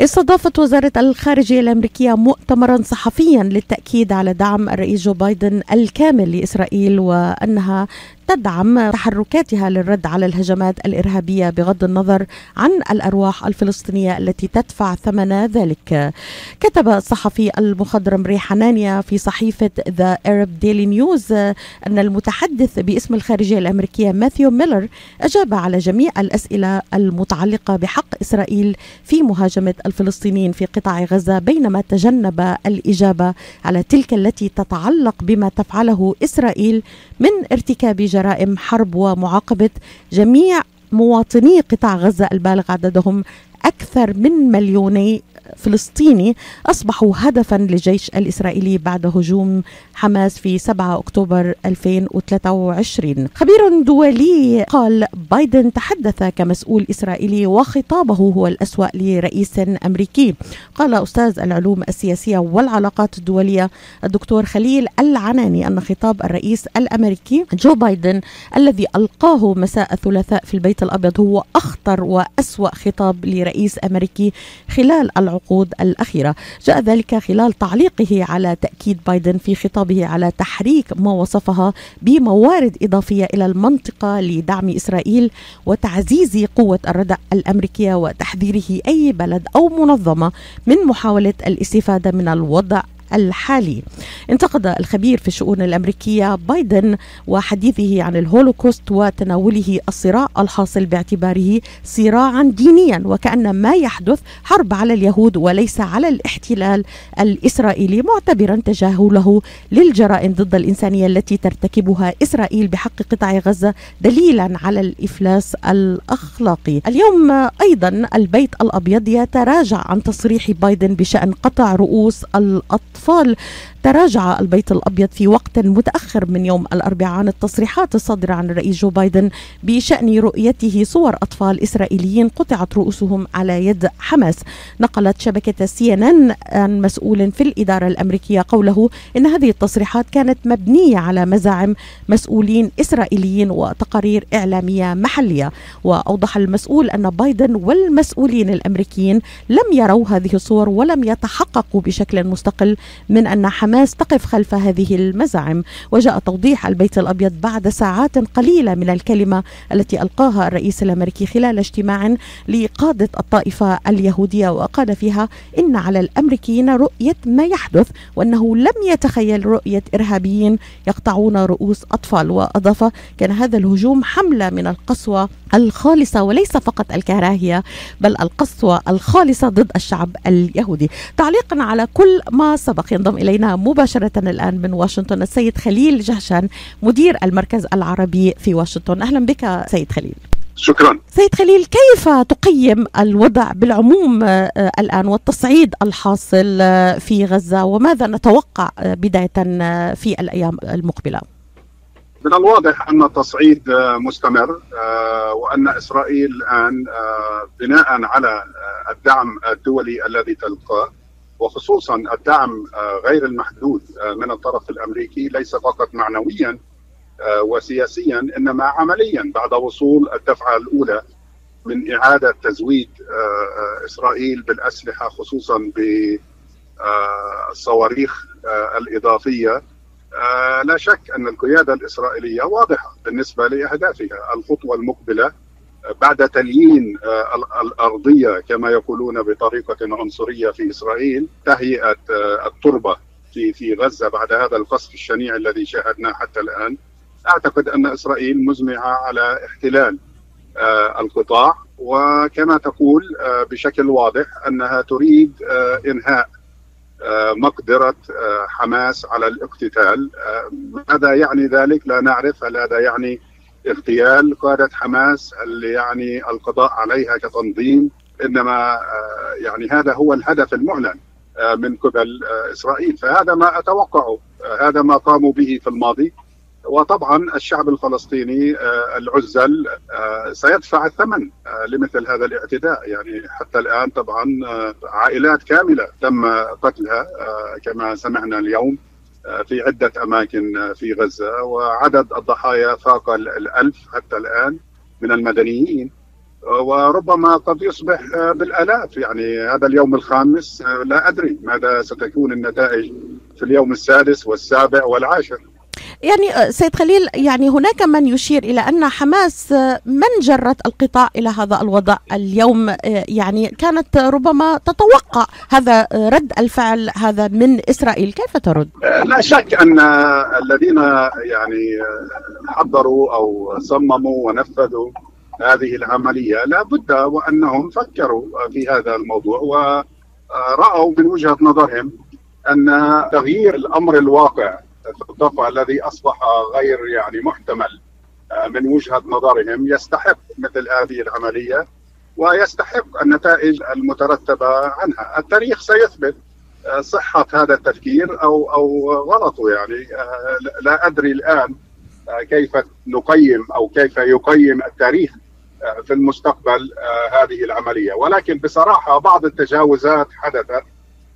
استضافت وزارة الخارجية الأمريكية مؤتمرا صحفيا للتأكيد على دعم الرئيس جو بايدن الكامل لإسرائيل وأنها تدعم تحركاتها للرد على الهجمات الإرهابية بغض النظر عن الأرواح الفلسطينية التي تدفع ثمن ذلك. كتب الصحفي المخضرم راي حنانيا في صحيفة The Arab Daily News أن المتحدث باسم الخارجية الأمريكية ماثيو ميلر أجاب على جميع الأسئلة المتعلقة بحق إسرائيل في مهاجمة الفلسطينيين في قطاع غزة بينما تجنب الإجابة على تلك التي تتعلق بما تفعله إسرائيل من ارتكاب جرائم حرب ومعاقبة جميع مواطني قطاع غزة البالغ عددهم أكثر من مليوني فلسطيني أصبحوا هدفا للجيش الإسرائيلي بعد هجوم حماس في 7 أكتوبر 2023 خبير دولي قال بايدن تحدث كمسؤول إسرائيلي وخطابه هو الأسوأ لرئيس أمريكي. قال أستاذ العلوم السياسية والعلاقات الدولية الدكتور خليل العناني أن خطاب الرئيس الأمريكي جو بايدن الذي ألقاه مساء الثلاثاء في البيت الأبيض هو أخطر وأسوأ خطاب لرئيس أمريكي خلال العقود الأخيرة. جاء ذلك خلال تعليقه على تأكيد بايدن في خطابه على تحريك ما وصفها بموارد إضافية إلى المنطقة لدعم إسرائيل وتعزيز قوة الردع الأمريكية وتحذيره أي بلد أو منظمة من محاولة الاستفادة من الوضع الحالي. انتقد الخبير في الشؤون الأمريكية بايدن وحديثه عن الهولوكوست وتناوله الصراع الحاصل باعتباره صراعا دينيا وكأن ما يحدث حرب على اليهود وليس على الاحتلال الإسرائيلي معتبرا تجاهله للجرائم ضد الإنسانية التي ترتكبها إسرائيل بحق قطاع غزة دليلا على الإفلاس الأخلاقي. اليوم أيضا البيت الأبيض يتراجع عن تصريح بايدن بشأن قطع رؤوس الأطفال. الأطفال. تراجع البيت الأبيض في وقت متأخر من يوم الأربعاء عن التصريحات الصادرة عن الرئيس جو بايدن بشأن رؤيته صور أطفال إسرائيليين قطعت رؤوسهم على يد حماس. نقلت شبكة CNN عن مسؤول في الإدارة الأمريكية قوله إن هذه التصريحات كانت مبنية على مزاعم مسؤولين إسرائيليين وتقارير إعلامية محلية. وأوضح المسؤول أن بايدن والمسؤولين الأمريكيين لم يروا هذه الصور ولم يتحققوا بشكل مستقل من أن حماس تقف خلف هذه المزاعم. وجاء توضيح البيت الأبيض بعد ساعات قليلة من الكلمة التي ألقاها الرئيس الأمريكي خلال اجتماع لقادة الطائفة اليهودية وقال فيها إن على الأمريكيين رؤية ما يحدث وأنه لم يتخيل رؤية إرهابيين يقطعون رؤوس أطفال. وأضاف كان هذا الهجوم حملة من القسوة الخالصة وليس فقط الكراهية بل القسوة الخالصة ضد الشعب اليهودي. تعليقا على كل ما سبق ينضم إلينا مباشرة الآن من واشنطن السيد خليل جهشان مدير المركز العربي في واشنطن. أهلا بك سيد خليل. شكرا. سيد خليل كيف تقيم الوضع بالعموم الآن والتصعيد الحاصل في غزة؟ وماذا نتوقع بداية في الأيام المقبلة؟ من الواضح أن التصعيد مستمر وأن إسرائيل الآن بناء على الدعم الدولي الذي تلقاه وخصوصا الدعم غير المحدود من الطرف الأمريكي ليس فقط معنويا وسياسيا إنما عمليا بعد وصول الدفعة الأولى من إعادة تزويد إسرائيل بالأسلحة خصوصا بالصواريخ الإضافية. لا شك أن القيادة الإسرائيلية واضحة بالنسبة لأهدافها. الخطوة المقبلة بعد تليين الأرضية كما يقولون بطريقة عنصرية في إسرائيل تهيئه التربة في في غزة بعد هذا القصف الشنيع الذي شاهدناه حتى الآن. أعتقد أن إسرائيل مزمعة على احتلال القطاع. وكما تقول بشكل واضح أنها تريد إنهاء مقدرة حماس على الاقتتال. ماذا يعني ذلك؟ لا نعرف. هل هذا يعني اغتيال قادة حماس هل يعني القضاء عليها كتنظيم؟ إنما يعني هذا هو الهدف المعلن من قبل إسرائيل. فهذا ما أتوقعه هذا ما قاموا به في الماضي. وطبعا الشعب الفلسطيني العزل سيدفع الثمن لمثل هذا الاعتداء. يعني حتى الآن طبعا عائلات كاملة تم قتلها كما سمعنا اليوم في عدة أماكن في غزة وعدد الضحايا فاق الألف حتى الآن من المدنيين. وربما قد يصبح بالآلاف. يعني هذا اليوم الخامس لا أدري ماذا ستكون النتائج في اليوم السادس والسابع والعاشر. يعني آه، سيد خليل يعني هناك من يشير إلى أن حماس آه، من جرت القطاع إلى هذا الوضع اليوم؟ آه، يعني كانت ربما تتوقع هذا رد الفعل هذا من إسرائيل كيف ترد؟ لا شك أن الذين يعني حضروا أو صمموا ونفذوا هذه العملية لا بد وأنهم فكروا في هذا الموضوع ورأوا من وجهة نظرهم أن تغيير الأمر الواقع الضفه الذي أصبح غير يعني محتمل آه، من وجهة نظرهم يستحق مثل هذه العملية ويستحق النتائج المترتبة عنها، التاريخ سيثبت آه، صحة هذا التفكير أو أو غلطه يعني. آه، لا أدري الآن كيف نقيم أو كيف يقيم التاريخ في المستقبل هذه العملية، ولكن بصراحة بعض التجاوزات حدثت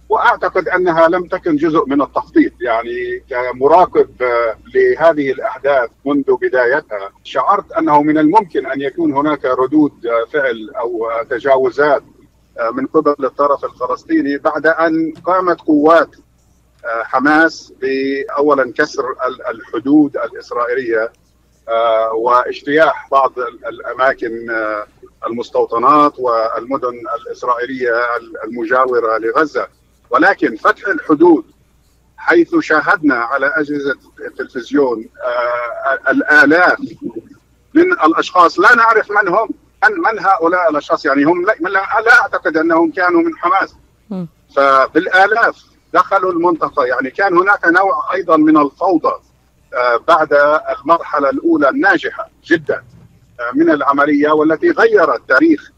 وأعتقد أنها لم تكن جزء من التخطيط. يعني كمراقب آه، لهذه الأحداث منذ بدايتها شعرت أنه من الممكن أن يكون هناك ردود آه، فعل أو آه، تجاوزات من قبل الطرف الفلسطيني بعد أن قامت قوات حماس باولا كسر الحدود الإسرائيلية واجتياح بعض الأماكن المستوطنات والمدن الإسرائيلية المجاورة لغزة. ولكن فتح الحدود حيث شاهدنا على أجهزة التلفزيون آه الآلاف من الأشخاص لا نعرف من هم من, من هؤلاء الأشخاص؟ يعني هم لا, لا أعتقد أنهم كانوا من حماس. فبالآلاف دخلوا المنطقة. يعني كان هناك نوع أيضا من الفوضى آه بعد المرحلة الأولى الناجحة جدا آه من العملية والتي غيرت تاريخ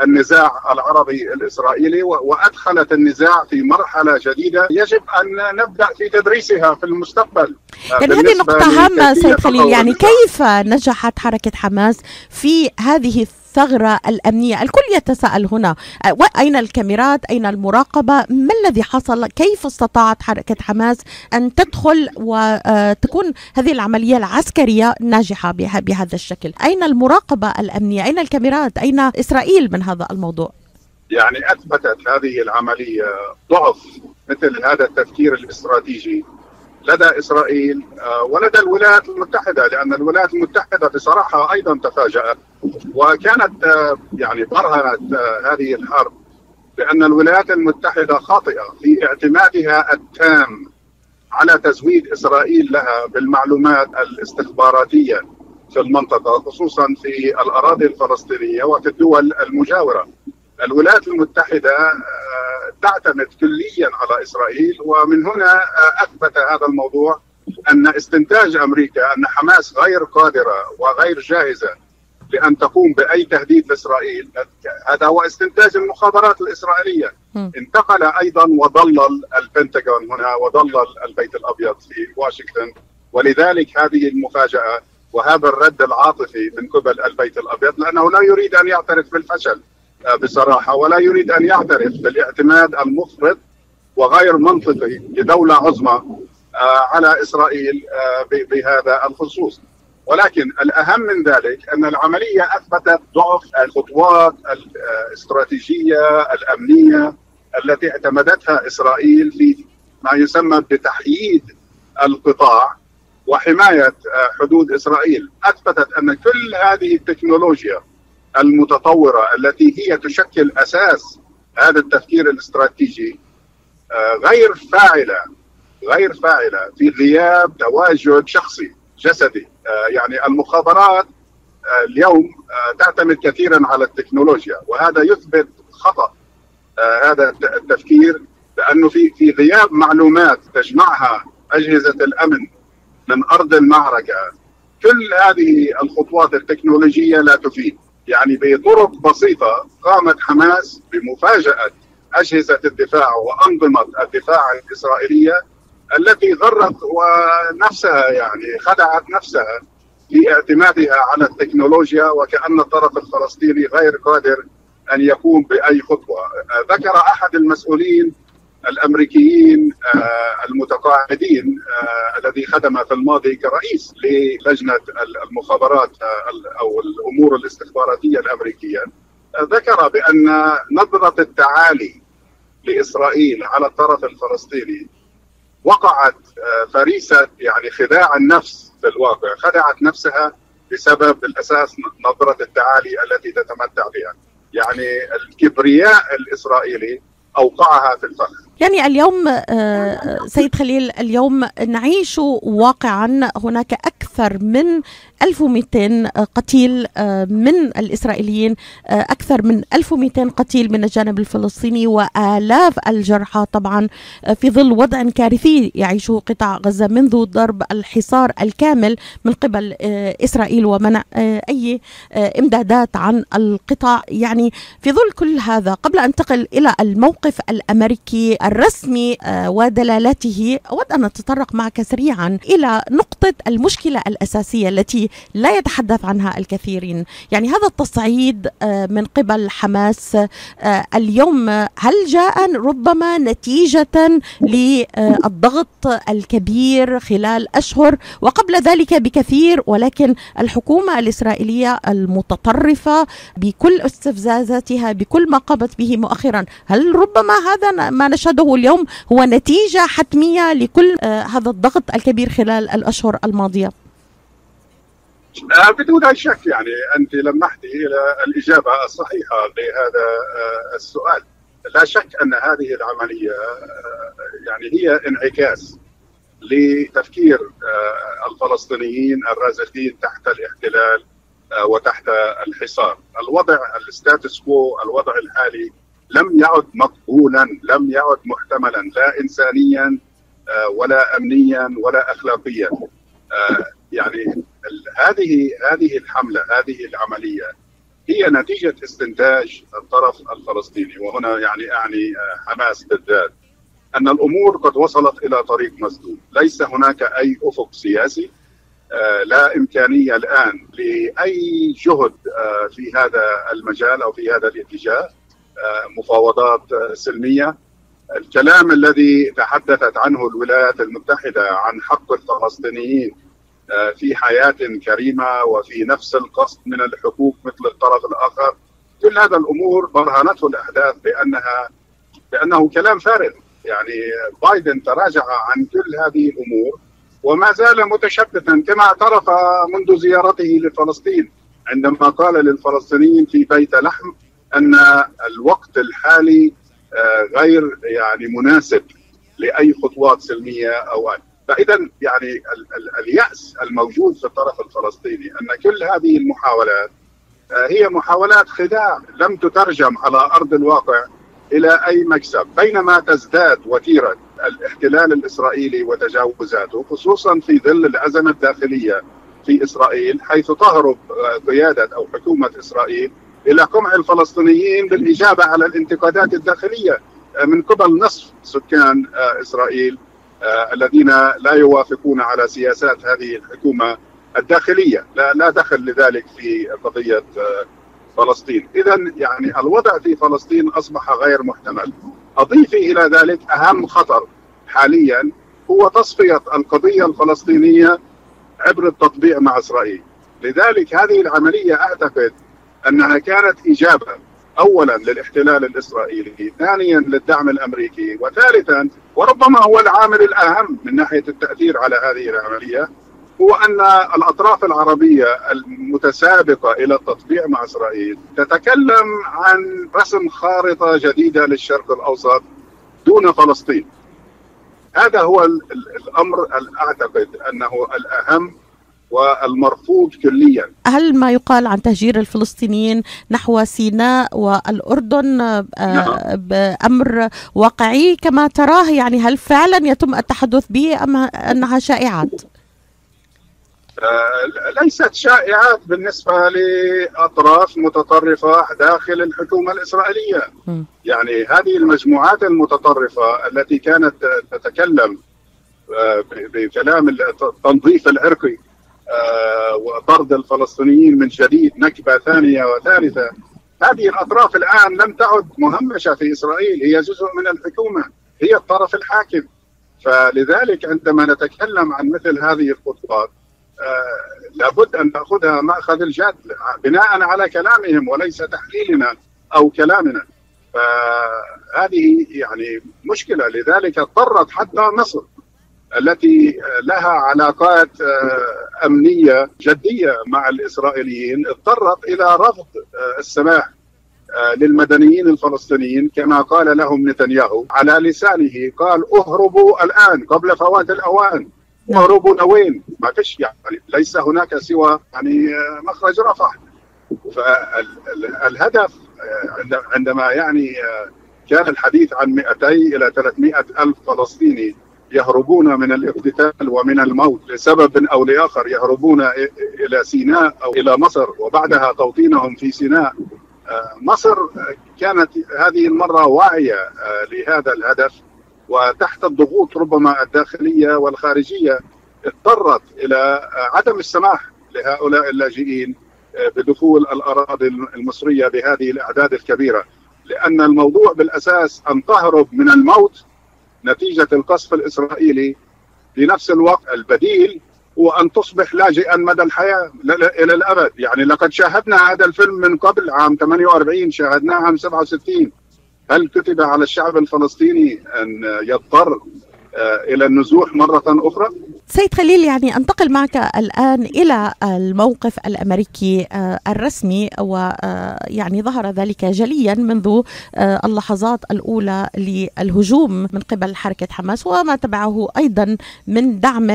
النزاع العربي الإسرائيلي وأدخلت النزاع في مرحلة جديدة يجب أن نبدأ في تدريسها في المستقبل. يعني هذه نقطة هامة سيد خليل يعني كيف نجحت حركة حماس في هذه الثغرة الأمنية؟ الكل يتساءل هنا. أين الكاميرات؟ أين المراقبة؟ ما الذي حصل؟ كيف استطاعت حركة حماس أن تدخل وتكون هذه العملية العسكرية ناجحة بهذا الشكل؟ أين المراقبة الأمنية؟ أين الكاميرات؟ أين إسرائيل من هذا الموضوع؟ يعني أثبتت هذه العملية ضعف مثل هذا التفكير الاستراتيجي لدى إسرائيل آه، ولدى الولايات المتحدة لأن الولايات المتحدة بصراحة أيضا تفاجأت وكانت آه، يعني برهنت آه، هذه الحرب بأن الولايات المتحدة خاطئة في اعتمادها التام على تزويد إسرائيل لها بالمعلومات الاستخباراتية في المنطقة خصوصا في الأراضي الفلسطينية وفي الدول المجاورة. الولايات المتحدة تعتمد كليا على إسرائيل ومن هنا أثبت هذا الموضوع أن استنتاج أمريكا أن حماس غير قادرة وغير جاهزة لأن تقوم بأي تهديد لإسرائيل. هذا هو استنتاج المخابرات الإسرائيلية. انتقل أيضا وضلل البنتاغون هنا وضلل البيت الأبيض في واشنطن. ولذلك هذه المفاجأة وهذا الرد العاطفي من قبل البيت الأبيض لأنه لا يريد أن يعترف بالفشل آه، بصراحة ولا يريد أن يعترف بالاعتماد المفرط وغير منطقي لدولة عظمى آه، على إسرائيل آه، بهذا الخصوص. ولكن الأهم من ذلك أن العملية أثبتت ضعف الخطوات الاستراتيجية الأمنية التي اعتمدتها إسرائيل في ما يسمى بتحييد القطاع وحماية حدود إسرائيل، أثبتت أن كل هذه التكنولوجيا المتطورة التي هي تشكل أساس هذا التفكير الاستراتيجي آه، غير فاعلة غير فاعلة في غياب تواجد شخصي. جسدي. آه، يعني المخابرات آه، اليوم تعتمد كثيرا على التكنولوجيا وهذا يثبت خطأ هذا التفكير لأنه في في غياب معلومات تجمعها أجهزة الأمن من أرض المعركة. كل هذه الخطوات التكنولوجية لا تفيد. يعني بطرق بسيطة قامت حماس بمفاجأة أجهزة الدفاع وأنظمة الدفاع الإسرائيلية التي غرت ونفسها يعني خدعت نفسها في اعتمادها على التكنولوجيا وكأن الطرف الفلسطيني غير قادر أن يقوم بأي خطوة. ذكر أحد المسؤولين الأمريكيين المتقاعدين الذي خدم في الماضي كرئيس للجنة المخابرات أو الأمور الاستخباراتية الأمريكية ذكر بأن نظرة التعالي لإسرائيل على الطرف الفلسطيني وقعت فريسة يعني خداع النفس في الواقع خدعت نفسها بسبب بالاساس نظرة التعالي التي تتمتع بها. يعني الكبرياء الإسرائيلي أوقعها في الفخ. يعني اليوم سيد خليل اليوم نعيش واقعا هناك أكثر من 1200 قتيل من الإسرائيليين أكثر من 1200 قتيل من الجانب الفلسطيني وآلاف الجرحى طبعا في ظل وضع كارثي يعيشه قطاع غزة منذ ضرب الحصار الكامل من قبل إسرائيل ومنع أي إمدادات عن القطاع. يعني في ظل كل هذا قبل أن انتقل إلى الموقف الأمريكي الرسمي ودلالته أود أن نتطرق معك سريعا إلى نقطة المشكلة الأساسية التي لا يتحدث عنها الكثيرين. يعني هذا التصعيد من قبل حماس اليوم هل جاء ربما نتيجة للضغط الكبير خلال أشهر وقبل ذلك بكثير ولكن الحكومة الإسرائيلية المتطرفة بكل استفزازاتها بكل ما قامت به مؤخرا هل ربما هذا ما نشهده اليوم هو نتيجة حتمية لكل هذا الضغط الكبير خلال الأشهر الماضية؟ بدون أي شك يعني أنت لمحتي إلى الإجابة الصحيحة لهذا السؤال لا شك أن هذه العملية يعني هي انعكاس لتفكير الفلسطينيين الرازخين تحت الاحتلال وتحت الحصار الوضع الستاتس كو الوضع الحالي لم يعد مقبولا لم يعد محتملا لا انسانيا ولا امنيا ولا اخلاقيا. يعني هذه هذه الحملة هذه العملية هي نتيجة استنتاج الطرف الفلسطيني. وهنا يعني أعني حماس بالذات. أن الأمور قد وصلت إلى طريق مسدود، ليس هناك أي أفق سياسي لا إمكانية الآن لأي جهد في هذا المجال أو في هذا الاتجاه. مفاوضات سلمية. الكلام الذي تحدثت عنه الولايات المتحدة عن حق الفلسطينيين في حياة كريمة وفي نفس القصد من الحقوق مثل الطرف الآخر كل هذا الأمور برهنته الأحداث بأنها بأنه كلام فارغ. يعني بايدن تراجع عن كل هذه الأمور وما زال متشبثا كما اعترف منذ زيارته لفلسطين عندما قال للفلسطينيين في بيت لحم أن الوقت الحالي غير يعني مناسب لأي خطوات سلمية أو أي. فاذا يعني ال ال اليأس الموجود في الطرف الفلسطيني أن كل هذه المحاولات هي محاولات خداع لم تترجم على أرض الواقع إلى أي مكسب. بينما تزداد وتيرة الاحتلال الإسرائيلي وتجاوزاته خصوصا في ظل الأزمة الداخلية في إسرائيل حيث تهرب قيادة أو حكومة إسرائيل إلى قمع الفلسطينيين بالإجابة على الانتقادات الداخلية من قبل نصف سكان إسرائيل الذين لا يوافقون على سياسات هذه الحكومة الداخلية. لا لا دخل لذلك في قضية فلسطين. اذا يعني الوضع في فلسطين أصبح غير محتمل. اضيفي إلى ذلك أهم خطر حاليا هو تصفية القضية الفلسطينية عبر التطبيع مع إسرائيل. لذلك هذه العملية أعتقد أنها كانت إجابة اولا للاحتلال الإسرائيلي، ثانيا للدعم الأمريكي، وثالثا وربما هو العامل الأهم من ناحية التأثير على هذه العملية هو أن الأطراف العربية المتسابقة إلى التطبيع مع إسرائيل تتكلم عن رسم خارطة جديدة للشرق الأوسط دون فلسطين. هذا هو الأمر أعتقد أنه الأهم والمرفوض كليا هل ما يقال عن تهجير الفلسطينيين نحو سيناء والأردن بأمر واقعي كما تراه يعني هل فعلا يتم التحدث به أم أنها شائعات؟ ليست شائعات بالنسبة لأطراف متطرفة داخل الحكومة الإسرائيلية م. يعني هذه المجموعات المتطرفة التي كانت تتكلم بكلام التنظيف العرقي وطرد الفلسطينيين من جديد نكبة ثانية وثالثة. هذه الأطراف الآن لم تعد مهمشة في إسرائيل هي جزء من الحكومة هي الطرف الحاكم. فلذلك عندما نتكلم عن مثل هذه الخطوات آه لابد أن نأخذها مأخذ الجد بناء على كلامهم وليس تحليلنا أو كلامنا. فهذه يعني مشكلة لذلك اضطرت حتى مصر التي لها علاقات آه، أمنية جدية مع الإسرائيليين اضطرت إلى رفض آه، السماح آه، للمدنيين الفلسطينيين كما قال لهم نتنياهو على لسانه قال اهربوا الآن قبل فوات الأوان نعم. اهربوا لوين؟ ما فيش يعني ليس هناك سوى يعني مخرج رفح فالهدف عندما يعني كان الحديث عن 200 إلى 300 ألف فلسطيني يهربون من الاقتتال ومن الموت لسبب أو لآخر يهربون إلى سيناء أو إلى مصر وبعدها توطينهم في سيناء. آه، مصر كانت هذه المرة واعية آه، لهذا الهدف. وتحت الضغوط ربما الداخلية والخارجية اضطرت إلى عدم السماح لهؤلاء اللاجئين آه، بدخول الأراضي المصرية بهذه الأعداد الكبيرة. لأن الموضوع بالأساس أن تهرب من الموت نتيجة القصف الإسرائيلي في نفس الوقت البديل هو أن تصبح لاجئا مدى الحياة إلى الأبد. يعني لقد شاهدنا هذا الفيلم من قبل عام 48 شاهدناه عام 67 هل كتب على الشعب الفلسطيني أن يضطر إلى النزوح مرة أخرى؟ سيد خليل يعني أنتقل معك الآن إلى الموقف الأمريكي آه، الرسمي ويعني آه، ظهر ذلك جليا منذ اللحظات الأولى للهجوم من قبل حركة حماس وما تبعه أيضا من دعم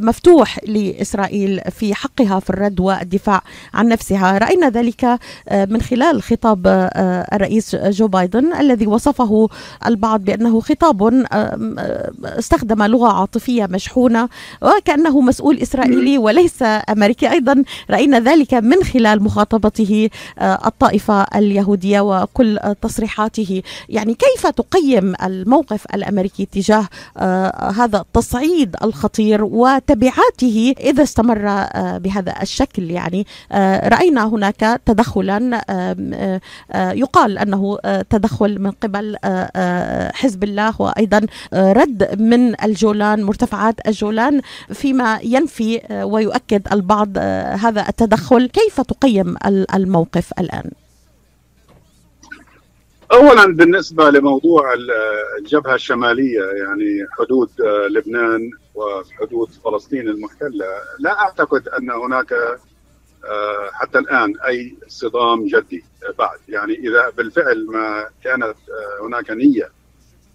مفتوح لإسرائيل في حقها في الرد والدفاع عن نفسها، رأينا ذلك من خلال خطاب الرئيس جو بايدن الذي وصفه البعض بأنه خطاب استخدم لغة عاطفية مشحونة وكأنه مسؤول إسرائيلي وليس أمريكي. أيضا رأينا ذلك من خلال مخاطبته آه، الطائفة اليهودية وكل تصريحاته. يعني كيف تقيم الموقف الأمريكي تجاه آه، هذا التصعيد الخطير وتبعاته إذا استمر آه، بهذا الشكل؟ يعني رأينا هناك تدخلا يقال أنه تدخل من قبل حزب الله وأيضا رد من الجولان مرتفعات الجولان فيما ينفي آه، ويؤكد البعض آه، هذا التدخل كيف تقيم الموقف الآن؟ اولا بالنسبة لموضوع الجبهة الشمالية يعني حدود آه، لبنان وحدود فلسطين المحتلة لا أعتقد أن هناك حتى الآن أي صدام جدي بعد يعني إذا بالفعل ما كانت هناك نية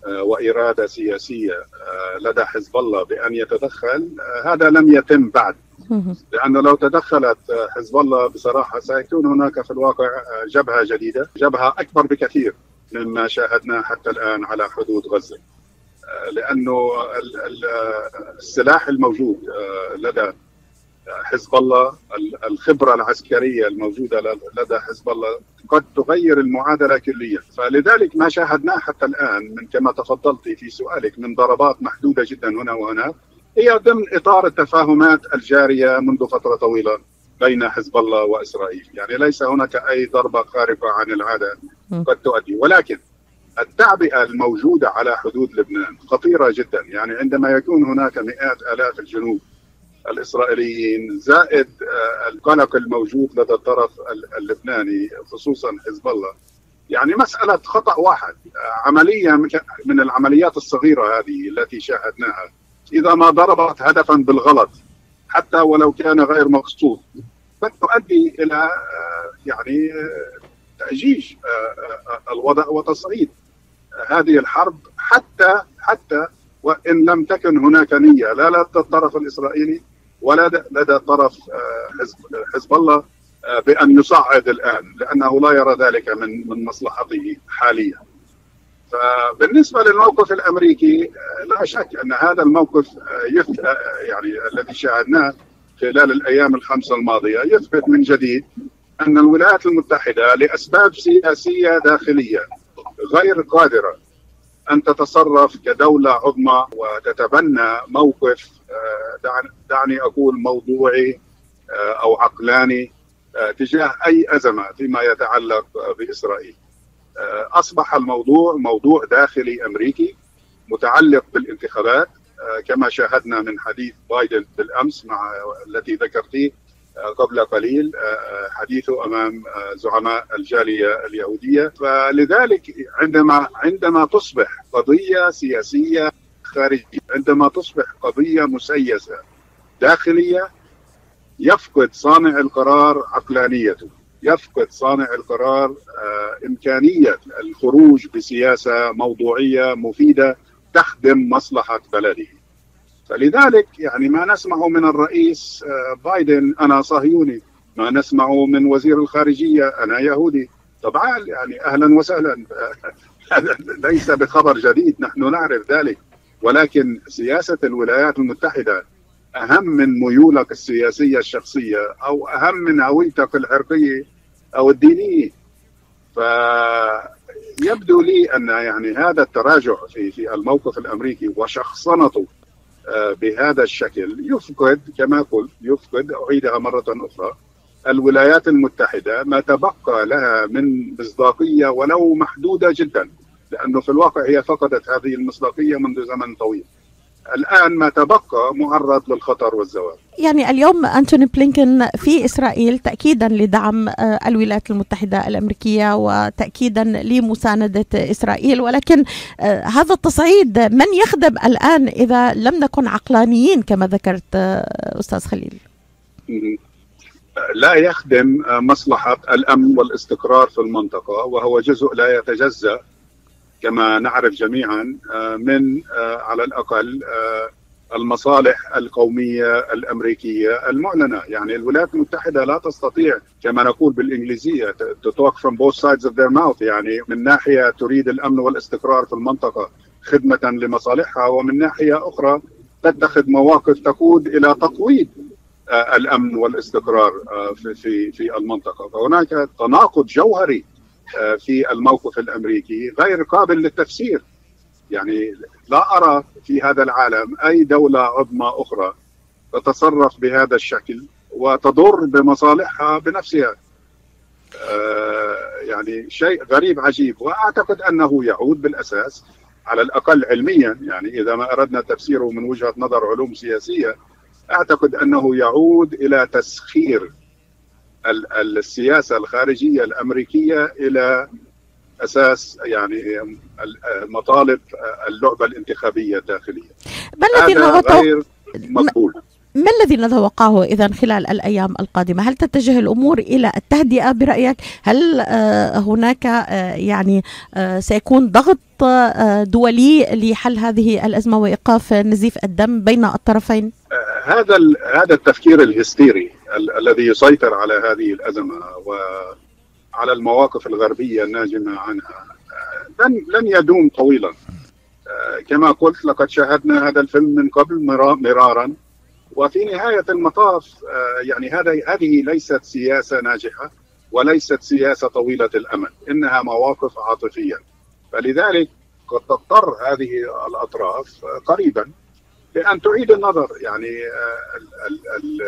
وإرادة سياسية آه، لدى حزب الله بأن يتدخل آه، هذا لم يتم بعد لأنه لو تدخلت حزب الله بصراحة سيكون هناك في الواقع جبهة جديدة، جبهة أكبر بكثير مما شاهدناه حتى الآن على حدود غزة. لأنه السلاح الموجود لدى حزب الله الخبرة العسكرية الموجودة لدى حزب الله قد تغير المعادلة كليا. فلذلك ما شاهدناه حتى الآن من كما تفضلت في سؤالك من ضربات محدودة جدا هنا وهناك هي ضمن إطار التفاهمات الجارية منذ فترة طويلة بين حزب الله وإسرائيل، يعني ليس هناك أي ضربة خارقة عن العادة قد تؤدي، ولكن التعبئة الموجودة على حدود لبنان خطيرة جدا، يعني عندما يكون هناك مئات آلاف الجنوب الإسرائيليين زائد آه، القلق الموجود لدى الطرف اللبناني خصوصا حزب الله يعني مسألة خطأ واحد آه، عملية من العمليات الصغيرة هذه التي شاهدناها. إذا ما ضربت هدفا بالغلط حتى ولو كان غير مقصود قد تؤدي إلى آه، يعني تأجيج الوضع وتصعيد هذه الحرب. حتى حتى وإن لم تكن هناك نية لا لدى الطرف الإسرائيلي ولا لدى طرف آه، حزب الله آه، بأن يصعد الآن لأنه لا يرى ذلك من من مصلحته حاليا. فبالنسبة للموقف الأمريكي آه، لا شك أن هذا الموقف يعني الذي شاهدناه خلال الأيام الخمسة الماضية يثبت من جديد أن الولايات المتحدة لأسباب سياسية داخلية غير قادرة أن تتصرف كدولة عظمى وتتبنى موقف دعني أقول موضوعي آه، أو عقلاني آه، تجاه أي أزمة فيما يتعلق بإسرائيل. أصبح الموضوع موضوع داخلي أمريكي متعلق بالانتخابات كما شاهدنا من حديث بايدن بالأمس مع التي ذكرتيه قبل قليل حديثه أمام زعماء الجالية اليهودية فلذلك عندما عندما تصبح قضية سياسية خارجيه عندما تصبح قضية مسيسة داخلية يفقد صانع القرار عقلانيته يفقد صانع القرار إمكانية الخروج بسياسة موضوعية مفيدة تخدم مصلحة بلده. فلذلك يعني ما نسمعه من الرئيس بايدن أنا صهيوني ما نسمعه من وزير الخارجية أنا يهودي. طبعا يعني أهلا وسهلا. ليس بخبر جديد نحن نعرف ذلك. ولكن سياسة الولايات المتحدة أهم من ميولك السياسية الشخصية أو أهم من هويتك العرقيه أو الدينية. فيبدو لي أن يعني هذا التراجع في في الموقف الأمريكي وشخصنته بهذا الشكل يفقد كما قلت يفقد أعيدها مرة أخرى الولايات المتحدة ما تبقى لها من مصداقية ولو محدودة جدا. لأنه في الواقع هي فقدت هذه المصداقية منذ زمن طويل. الآن ما تبقى معرض للخطر والزوال. يعني اليوم أنتوني بلينكن في إسرائيل تاكيدا لدعم الولايات المتحدة الأمريكية وتاكيدا لمساندة إسرائيل ولكن هذا التصعيد من يخدم الآن إذا لم نكن عقلانيين كما ذكرت أستاذ خليل؟ لا يخدم مصلحة الأمن والاستقرار في المنطقة وهو جزء لا يتجزأ كما نعرف جميعا من على الأقل المصالح القومية الأمريكية المعلنه، يعني الولايات المتحدة لا تستطيع كما نقول بالإنجليزية to talk from both sides of their mouth. يعني من ناحية تريد الأمن والاستقرار في المنطقة خدمة لمصالحها ومن ناحية أخرى تتخذ مواقف تقود إلى تقويض الأمن والاستقرار في في في المنطقة، فهناك تناقض جوهري في الموقف الأمريكي غير قابل للتفسير. يعني لا أرى في هذا العالم أي دولة عظمى أخرى تتصرف بهذا الشكل وتضر بمصالحها بنفسها. يعني شيء غريب عجيب. وأعتقد أنه يعود بالأساس على الأقل علميا. يعني إذا ما أردنا تفسيره من وجهة نظر علوم سياسية أعتقد أنه يعود إلى تسخير السياسة الخارجية الأمريكية إلى أساس يعني مطالب اللعبة الانتخابية الداخلية. ما الذي غير مقبول. ما الذي نتوقعه إذا خلال الأيام القادمة؟ هل تتجه الأمور إلى التهدئة برأيك؟ هل هناك يعني سيكون ضغط دولي لحل هذه الأزمة وإيقاف نزيف الدم بين الطرفين؟ هذا هذا التفكير الهستيري الذي يسيطر على هذه الأزمة وعلى المواقف الغربية الناجمة عنها لن لن يدوم طويلا. كما قلت لقد شاهدنا هذا الفيلم من قبل مرارا. وفي نهاية المطاف يعني هذا هذه ليست سياسة ناجحة وليست سياسة طويلة الامد إنها مواقف عاطفية. فلذلك قد تضطر هذه الأطراف قريبا بان تعيد النظر. يعني ال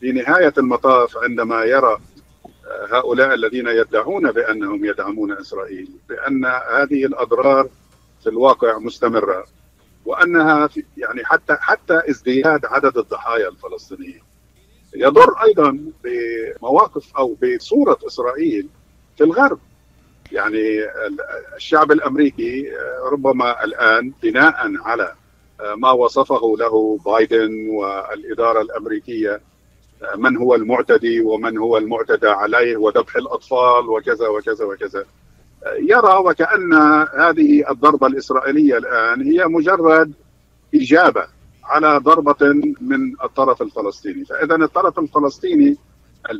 في نهاية المطاف عندما يرى هؤلاء الذين يدعون بأنهم يدعمون إسرائيل بأن هذه الأضرار في الواقع مستمرة وأنها يعني حتى حتى ازدياد عدد الضحايا الفلسطينيين يضر أيضا بمواقف أو بصورة إسرائيل في الغرب. يعني الشعب الأمريكي ربما الآن بناء على ما وصفه له بايدن والإدارة الأمريكية من هو المعتدي ومن هو المعتدى عليه وذبح الأطفال وكذا وكذا وكذا. يرى وكأن هذه الضربة الإسرائيلية الآن هي مجرد إجابة على ضربة من الطرف الفلسطيني. فإذا الطرف الفلسطيني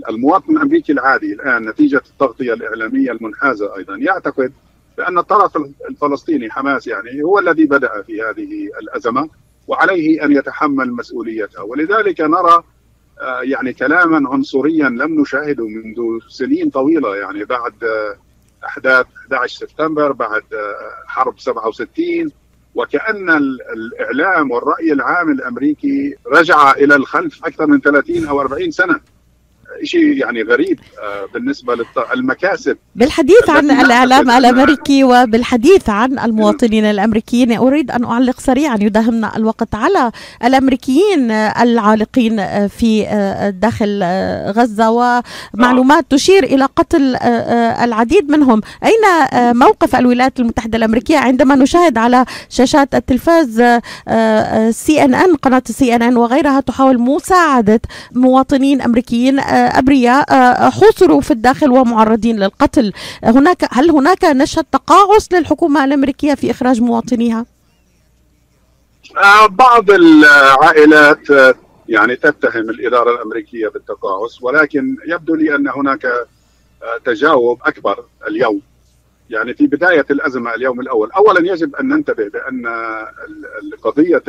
المواطن الأمريكي العادي الآن نتيجة التغطية الإعلامية المنحازة أيضا يعتقد بأن الطرف الفلسطيني حماس يعني هو الذي بدأ في هذه الأزمة وعليه أن يتحمل مسؤوليتها ولذلك نرى يعني كلاما عنصريا لم نشاهده منذ سنين طويلة يعني بعد أحداث 11 سبتمبر بعد حرب 67 وكأن الإعلام والرأي العام الأمريكي رجع إلى الخلف أكثر من 30 أو 40 سنة. شيء يعني غريب بالنسبة للمكاسب بالحديث عن الإعلام الأمريكي وبالحديث عن المواطنين الأمريكيين أريد أن أعلق سريعا يداهمنا الوقت على الأمريكيين العالقين في داخل غزة ومعلومات تشير إلى قتل العديد منهم. أين موقف الولايات المتحدة الأمريكية؟ عندما نشاهد على شاشات التلفاز سي ان ان قناة سي ان ان وغيرها تحاول مساعدة مواطنين أمريكيين أبرياء حوصروا في الداخل ومعرضين للقتل. هناك هل هناك نشهد تقاعس للحكومة الأمريكية في إخراج مواطنيها؟ بعض العائلات يعني تتهم الإدارة الأمريكية بالتقاعس ولكن يبدو لي أن هناك تجاوب أكبر اليوم. يعني في بداية الأزمة اليوم الأول، اولا يجب أن ننتبه بأن قضية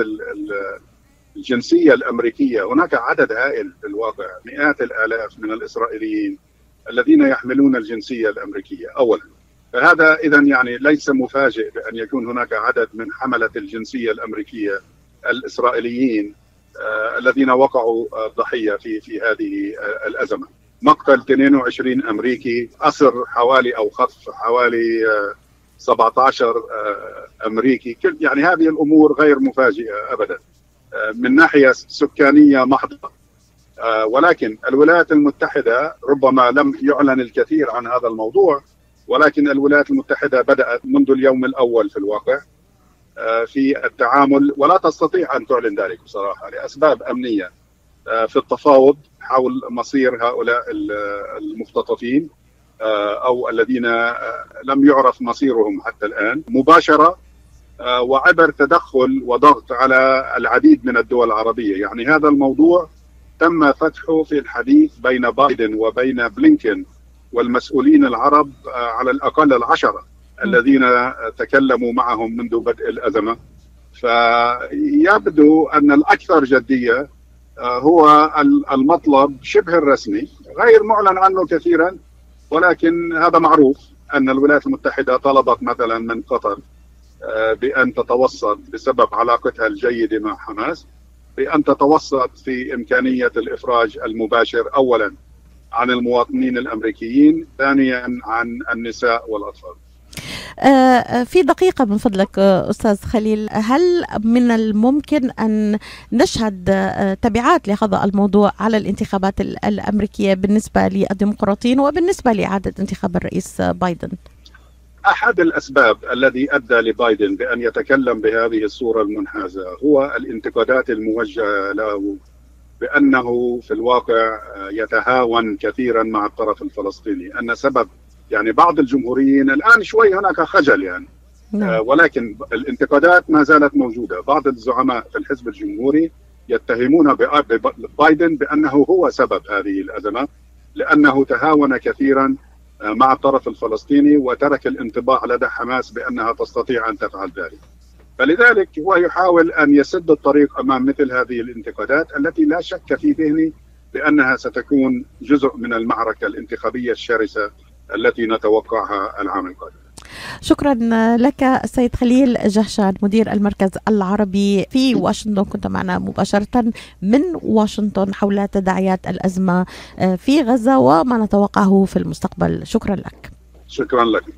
الجنسية الأمريكية. هناك عدد هائل في الواقع مئات الآلاف من الإسرائيليين الذين يحملون الجنسية الأمريكية اولا. فهذا اذا يعني ليس مفاجئ بأن يكون هناك عدد من حملة الجنسية الأمريكية الإسرائيليين آه الذين وقعوا ضحيه في في هذه الأزمة. مقتل 22 أمريكي أسر حوالي أو خطف حوالي آه 17 آه أمريكي. يعني هذه الأمور غير مفاجئة ابدا. من ناحية سكانية محضة. ولكن الولايات المتحدة ربما لم يعلن الكثير عن هذا الموضوع ولكن الولايات المتحدة بدأت منذ اليوم الأول في الواقع في التعامل ولا تستطيع أن تعلن ذلك بصراحة لأسباب أمنية في التفاوض حول مصير هؤلاء المختطفين أو الذين لم يعرف مصيرهم حتى الآن. مباشرة وعبر تدخل وضغط على العديد من الدول العربية، يعني هذا الموضوع تم فتحه في الحديث بين بايدن وبين بلينكن والمسؤولين العرب على الأقل العشرة الذين تكلموا معهم منذ بدء الأزمة. فيبدو أن الأكثر جدية هو المطلب شبه الرسمي غير معلن عنه كثيرا ولكن هذا معروف أن الولايات المتحدة طلبت مثلا من قطر بأن تتوسط بسبب علاقتها الجيدة مع حماس بأن تتوسط في إمكانية الإفراج المباشر أولا عن المواطنين الأمريكيين ثانيا عن النساء والأطفال في دقيقة من فضلك أستاذ خليل هل من الممكن أن نشهد تبعات لهذا الموضوع على الانتخابات الأمريكية بالنسبة للديمقراطيين وبالنسبة لإعادة انتخاب الرئيس بايدن؟ أحد الأسباب الذي أدى لبايدن بأن يتكلم بهذه الصورة المنحازة هو الانتقادات الموجهة له بأنه في الواقع يتهاون كثيرا مع الطرف الفلسطيني أن سبب يعني بعض الجمهوريين الآن شوي هناك خجل يعني نعم. ولكن الانتقادات ما زالت موجودة بعض الزعماء في الحزب الجمهوري يتهمون بايدن بأنه هو سبب هذه الأزمة لأنه تهاون كثيرا مع الطرف الفلسطيني وترك الانطباع لدى حماس بأنها تستطيع أن تفعل ذلك. فلذلك هو يحاول أن يسد الطريق أمام مثل هذه الانتقادات التي لا شك في ذهني بأنها ستكون جزء من المعركة الانتخابية الشرسة التي نتوقعها العام القادم. شكرا لك السيد خليل جهشان مدير المركز العربي في واشنطن. كنت معنا مباشرة من واشنطن حول تداعيات الأزمة في غزة وما نتوقعه في المستقبل. شكرا لك. شكرا لك.